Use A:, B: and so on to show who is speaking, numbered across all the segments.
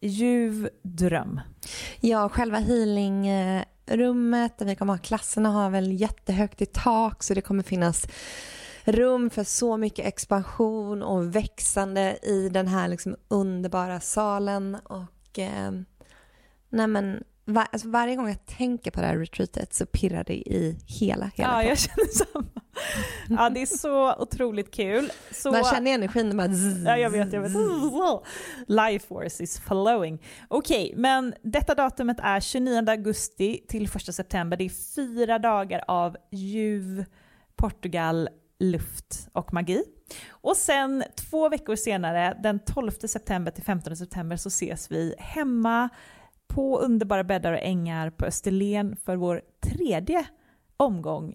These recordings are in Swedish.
A: ljuv dröm.
B: Ja, själva healingrummet där vi kommer ha klasserna har väl jättehögt i tak så det kommer finnas rum för så mycket expansion och växande i den här liksom underbara salen och eh, nej men var, alltså varje gång jag tänker på det här retreatet så pirrar det i hela, hela
A: Ja, jag känner samma. Ja, det är så otroligt kul. Så...
B: Man känner energin bara
A: Ja, jag vet, jag vet. Life force is flowing. Okej, okay, men detta datumet är 29 augusti till 1 september. Det är fyra dagar av ljuv Portugal, luft och magi. Och sen två veckor senare, den 12 september till 15 september, så ses vi hemma på underbara bäddar och ängar på Österlen för vår tredje omgång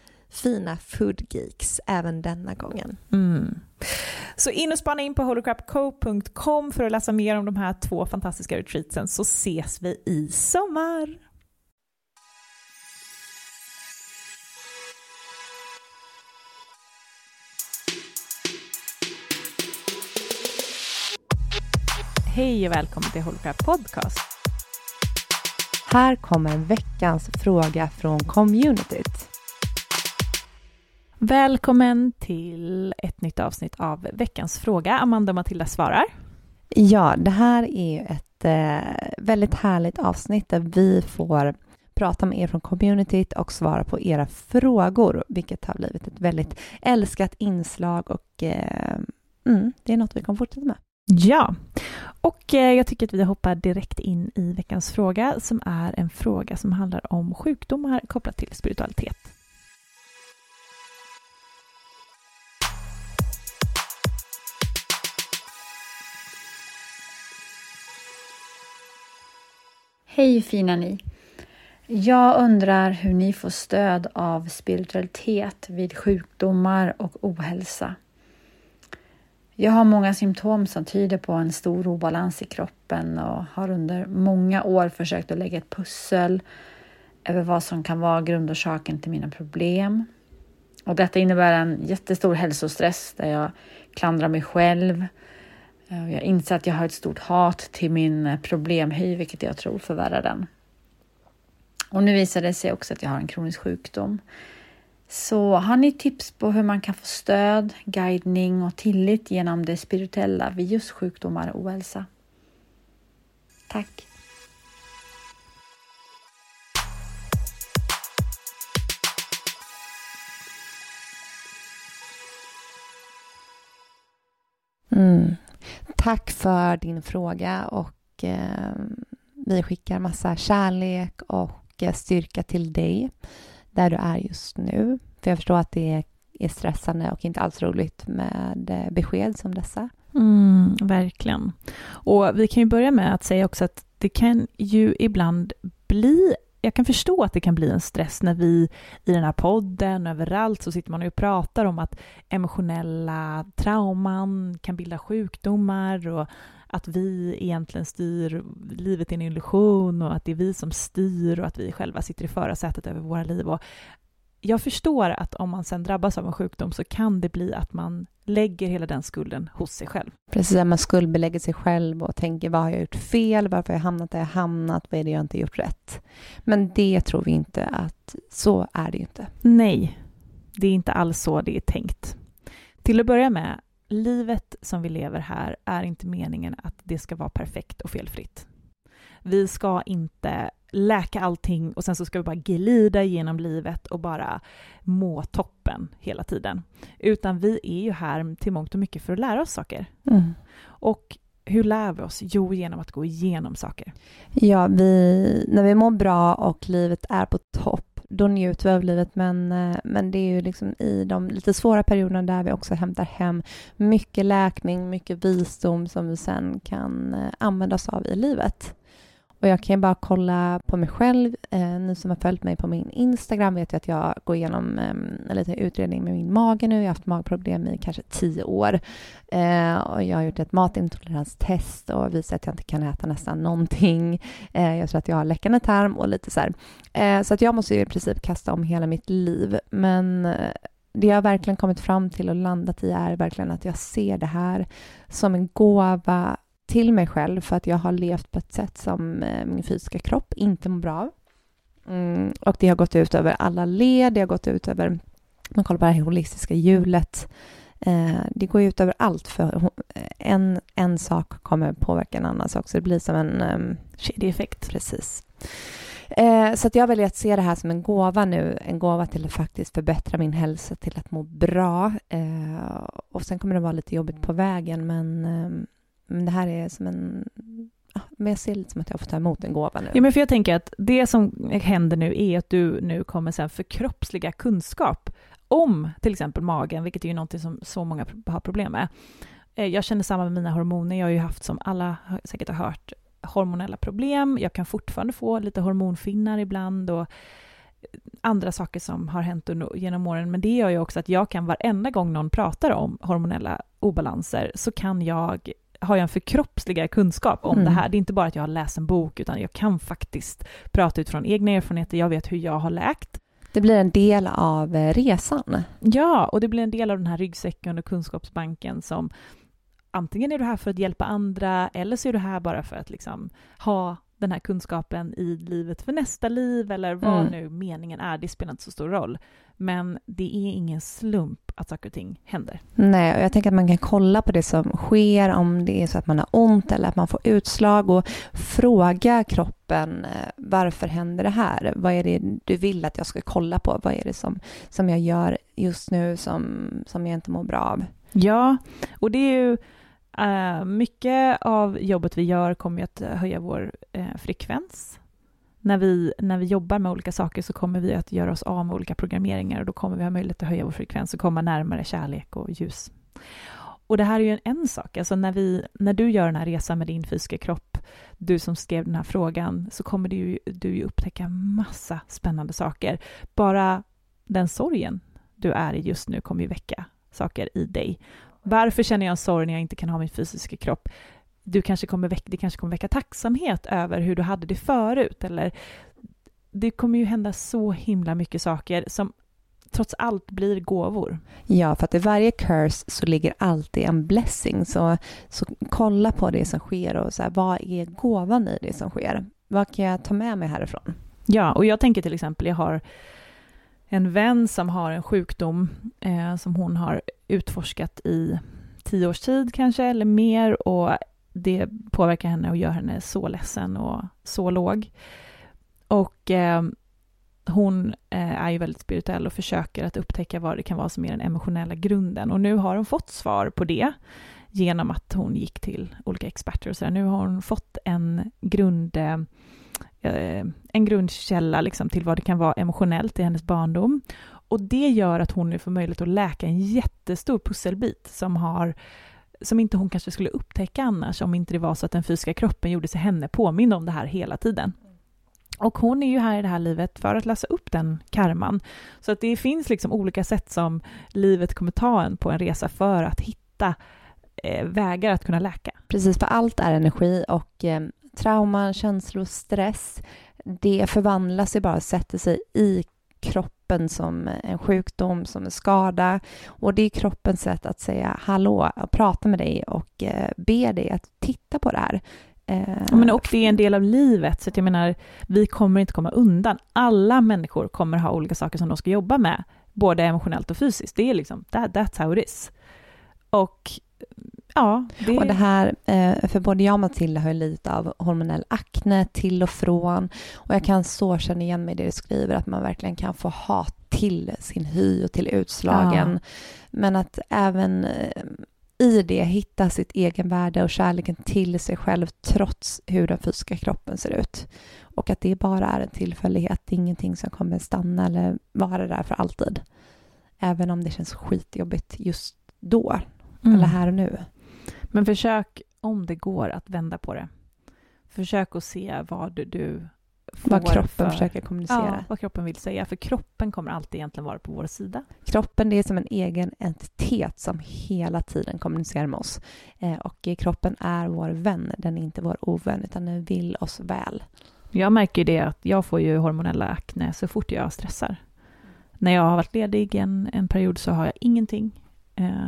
B: fina foodgeeks även denna gången.
A: Mm. Så in och spana in på holocrapco.com för att läsa mer om de här två fantastiska retreatsen så ses vi i sommar. Hej och välkommen till Holocrap Podcast.
B: Här kommer veckans fråga från communityt.
A: Välkommen till ett nytt avsnitt av veckans fråga. Amanda och Matilda svarar.
B: Ja, det här är ett eh, väldigt härligt avsnitt där vi får prata med er från communityt och svara på era frågor, vilket har blivit ett väldigt älskat inslag och eh, mm, det är något vi kommer fortsätta med.
A: Ja, och eh, jag tycker att vi hoppar direkt in i veckans fråga som är en fråga som handlar om sjukdomar kopplat till spiritualitet.
C: Hej fina ni! Jag undrar hur ni får stöd av spiritualitet vid sjukdomar och ohälsa. Jag har många symptom som tyder på en stor obalans i kroppen och har under många år försökt att lägga ett pussel över vad som kan vara grundorsaken till mina problem. Och detta innebär en jättestor hälsostress där jag klandrar mig själv, Eh, jag inser att jag har ett stort hat till min eh, problemhy, vilket jag tror förvärrar den. Och nu visar det sig också att jag har en kronisk sjukdom. Så har ni tips på hur man kan få stöd, guidning och tillit genom det spirituella vid just sjukdomar och ohälsa? Tack!
B: Mm. Tack för din fråga och eh, vi skickar massa kärlek och eh, styrka till dig där du är just nu. För jag förstår att det är stressande och inte alls roligt med eh, besked som dessa.
A: Mm, verkligen. Och vi kan ju börja med att säga också att det kan ju ibland bli jag kan förstå att det kan bli en stress när vi i den här podden överallt så sitter man och pratar om att emotionella trauman kan bilda sjukdomar och att vi egentligen styr livet i en illusion och att det är vi som styr och att vi själva sitter i förarsätet över våra liv. Och jag förstår att om man sen drabbas av en sjukdom så kan det bli att man lägger hela den skulden hos sig själv.
B: Precis, att man skuldbelägger sig själv och tänker vad har jag gjort fel, varför har jag hamnat där jag hamnat, vad är det jag inte gjort rätt? Men det tror vi inte att så är det ju inte.
A: Nej, det är inte alls så det är tänkt. Till att börja med, livet som vi lever här är inte meningen att det ska vara perfekt och felfritt. Vi ska inte läka allting och sen så ska vi bara glida genom livet och bara må toppen hela tiden. Utan vi är ju här till mångt och mycket för att lära oss saker. Mm. Och hur lär vi oss? Jo, genom att gå igenom saker.
B: Ja, vi, när vi mår bra och livet är på topp då njuter vi av livet, men, eh, men det är ju liksom i de lite svåra perioderna där vi också hämtar hem mycket läkning, mycket visdom som vi sen kan eh, använda oss av i livet. Och jag kan ju bara kolla på mig själv. Eh, ni som har följt mig på min Instagram vet ju att jag går igenom eh, en liten utredning med min mage nu. Jag har haft magproblem i kanske tio år. Eh, och jag har gjort ett matintoleranstest och visat att jag inte kan äta nästan någonting. Eh, jag tror att jag har läckande tarm och lite så här. Eh, så att jag måste ju i princip kasta om hela mitt liv. Men eh, det jag verkligen kommit fram till och landat i är verkligen att jag ser det här som en gåva till mig själv för att jag har levt på ett sätt som eh, min fysiska kropp inte mår bra av. Mm, och det har gått ut över alla led, det har gått ut över, man kollar på det här holistiska hjulet, eh, det går ut över allt för en, en sak kommer påverka en annan sak, så det blir som en um,
A: kedjeeffekt.
B: Precis. Eh, så att jag väljer att se det här som en gåva nu, en gåva till att faktiskt förbättra min hälsa, till att må bra. Eh, och sen kommer det vara lite jobbigt på vägen, men eh, men det här är som en... Ah, men jag ser lite som att jag får ta emot en gåva nu.
A: Ja, men för jag tänker att det som händer nu är att du nu kommer sen förkroppsliga kunskap om till exempel magen, vilket är ju någonting som så många har problem med. Eh, jag känner samma med mina hormoner. Jag har ju haft, som alla säkert har hört, hormonella problem. Jag kan fortfarande få lite hormonfinnar ibland och eh, andra saker som har hänt genom åren. Men det gör ju också att jag kan varenda gång någon pratar om hormonella obalanser så kan jag har jag en förkroppsligare kunskap om mm. det här. Det är inte bara att jag har läst en bok, utan jag kan faktiskt prata utifrån egna erfarenheter. Jag vet hur jag har läkt.
B: Det blir en del av eh, resan.
A: Ja, och det blir en del av den här ryggsäcken och kunskapsbanken som antingen är du här för att hjälpa andra eller så är du här bara för att liksom ha den här kunskapen i livet för nästa liv eller vad mm. nu meningen är, det spelar inte så stor roll. Men det är ingen slump att saker och ting händer.
B: Nej, och jag tänker att man kan kolla på det som sker, om det är så att man har ont eller att man får utslag och fråga kroppen eh, varför händer det här? Vad är det du vill att jag ska kolla på? Vad är det som, som jag gör just nu som, som jag inte mår bra av?
A: Ja, och det är ju Uh, mycket av jobbet vi gör kommer ju att eh, höja vår uh, frekvens. När vi, när vi jobbar med olika saker så kommer vi att göra oss av med olika programmeringar och då kommer vi ha möjlighet att höja vår frekvens och komma närmare kärlek och ljus. Och det här är ju en, en sak, alltså när, vi, när du gör den här resan med din fysiska kropp, du som skrev den här frågan, så kommer du ju, du ju upptäcka massa spännande saker. Bara den sorgen du är i just nu kommer ju väcka saker i dig. Varför känner jag sorg när jag inte kan ha min fysiska kropp? Du kanske kommer väcka, det kanske kommer väcka tacksamhet över hur du hade det förut, eller det kommer ju hända så himla mycket saker som trots allt blir gåvor.
B: Ja, för att i varje curse så ligger alltid en blessing. Så, så kolla på det som sker och så här, vad är gåvan i det som sker? Vad kan jag ta med mig härifrån?
A: Ja, och jag tänker till exempel, jag har en vän som har en sjukdom eh, som hon har utforskat i tio års tid kanske, eller mer, och det påverkar henne och gör henne så ledsen och så låg. Och eh, hon eh, är ju väldigt spirituell och försöker att upptäcka vad det kan vara som är den emotionella grunden. Och nu har hon fått svar på det genom att hon gick till olika experter och sådär. Nu har hon fått en grund eh, en grundkälla liksom till vad det kan vara emotionellt i hennes barndom och det gör att hon nu får möjlighet att läka en jättestor pusselbit som har som inte hon kanske skulle upptäcka annars om inte det var så att den fysiska kroppen gjorde sig henne påminna om det här hela tiden. Och hon är ju här i det här livet för att lösa upp den karman. Så att det finns liksom olika sätt som livet kommer ta en på en resa för att hitta eh, vägar att kunna läka.
B: Precis, för allt är energi och eh, trauman, känslor, stress, det förvandlas ju bara, sätter sig i kroppen som en sjukdom, som en skada. Och det är kroppens sätt att säga hallå, prata med dig och eh, be dig att titta på det här.
A: Eh, men och det är en del av livet, så jag menar, vi kommer inte komma undan. Alla människor kommer ha olika saker som de ska jobba med, både emotionellt och fysiskt. Det är liksom, that, that's how it is. Och ja,
B: det... Och det här, eh, för både jag och Matilda har lite av hormonell akne till och från. Och jag kan så känna igen mig i det du skriver, att man verkligen kan få hat till sin hy och till utslagen. Ja. Men att även eh, i det hitta sitt egenvärde och kärleken till sig själv trots hur den fysiska kroppen ser ut. Och att det bara är en tillfällighet, det är ingenting som kommer stanna eller vara där för alltid. Även om det känns skitjobbigt just då, mm. eller här och nu.
A: Men försök, om det går, att vända på det. Försök att se vad du
B: vad kroppen för, försöker kommunicera.
A: Ja, vad kroppen vill säga. För kroppen kommer alltid egentligen vara på vår sida.
B: Kroppen det är som en egen entitet som hela tiden kommunicerar med oss. Eh, och kroppen är vår vän, den är inte vår ovän, utan den vill oss väl.
A: Jag märker det att jag får ju hormonella akne så fort jag stressar. När jag har varit ledig en, en period så har jag ingenting. Eh,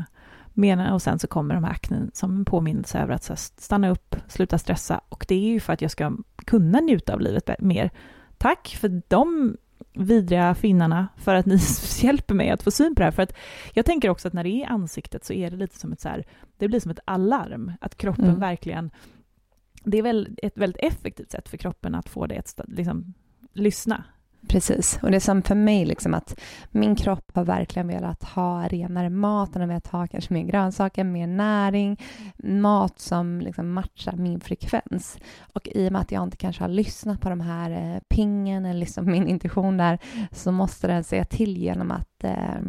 A: och sen så kommer de här aknen som en påminnelse över att stanna upp, sluta stressa. Och det är ju för att jag ska kunna njuta av livet mer. Tack för de vidriga finnarna för att ni hjälper mig att få syn på det här. För att jag tänker också att när det är i ansiktet så är det lite som ett så här, det blir som ett alarm, att kroppen mm. verkligen, det är väl ett väldigt effektivt sätt för kroppen att få det att liksom, lyssna.
B: Precis, och det är som för mig, liksom att min kropp har verkligen velat ha renare mat, den har velat ha kanske mer grönsaker, mer näring, mat som liksom matchar min frekvens. Och i och med att jag inte kanske har lyssnat på de här eh, pingen eller liksom min intuition där, så måste den säga till genom att eh,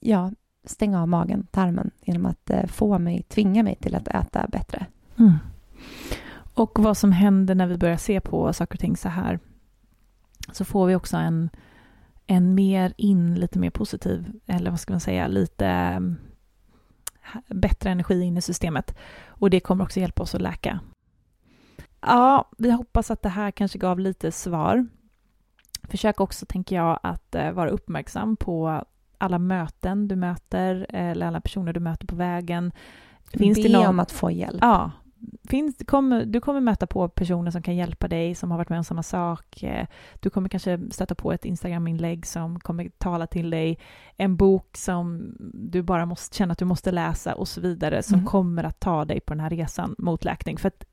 B: ja, stänga av magen, tarmen, genom att eh, få mig, tvinga mig till att äta bättre. Mm.
A: Och vad som händer när vi börjar se på saker och ting så här så får vi också en, en mer in, lite mer positiv, eller vad ska man säga, lite mm, bättre energi in i systemet. Och det kommer också hjälpa oss att läka. Ja, vi hoppas att det här kanske gav lite svar. Försök också, tänker jag, att eh, vara uppmärksam på alla möten du möter eller alla personer du möter på vägen.
B: Finns Be det någon... om att få hjälp.
A: Ja, finns, kommer, du kommer möta på personer som kan hjälpa dig, som har varit med om samma sak. Eh, du kommer kanske stöta på ett Instagram-inlägg som kommer tala till dig, en bok som du bara måste känna att du måste läsa och så vidare, som mm. kommer att ta dig på den här resan mot läkning. För att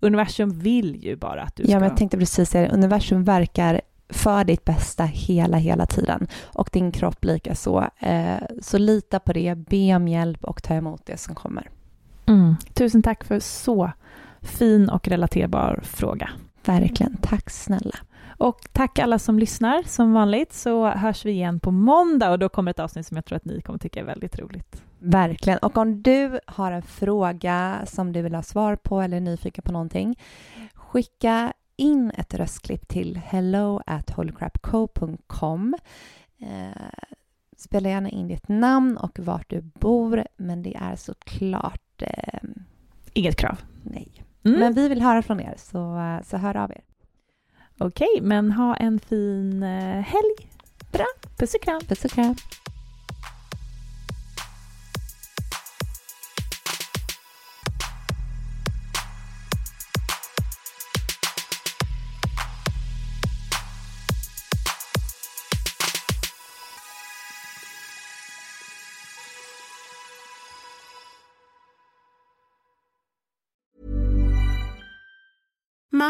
A: universum vill ju bara att du ska...
B: Ja, men jag tänkte precis säga det. Universum verkar för ditt bästa hela, hela tiden. Och din kropp lika så. Eh, så lita på det, be om hjälp och ta emot det som kommer.
A: Mm. Tusen tack för så fin och relaterbar fråga.
B: Verkligen. Tack snälla.
A: Och tack alla som lyssnar. Som vanligt så hörs vi igen på måndag och då kommer ett avsnitt som jag tror att ni kommer tycka är väldigt roligt.
B: Verkligen. Och om du har en fråga som du vill ha svar på eller är nyfiken på någonting, skicka in ett röstklipp till hello at holycrapco.com. Eh, spela gärna in ditt namn och vart du bor, men det är såklart eh,
A: Inget krav.
B: Nej. Mm. Men vi vill höra från er, så, så hör av er.
A: Okej, men ha en fin eh, helg.
B: Bra.
A: Puss och kram.
B: Puss och kram.
D: misma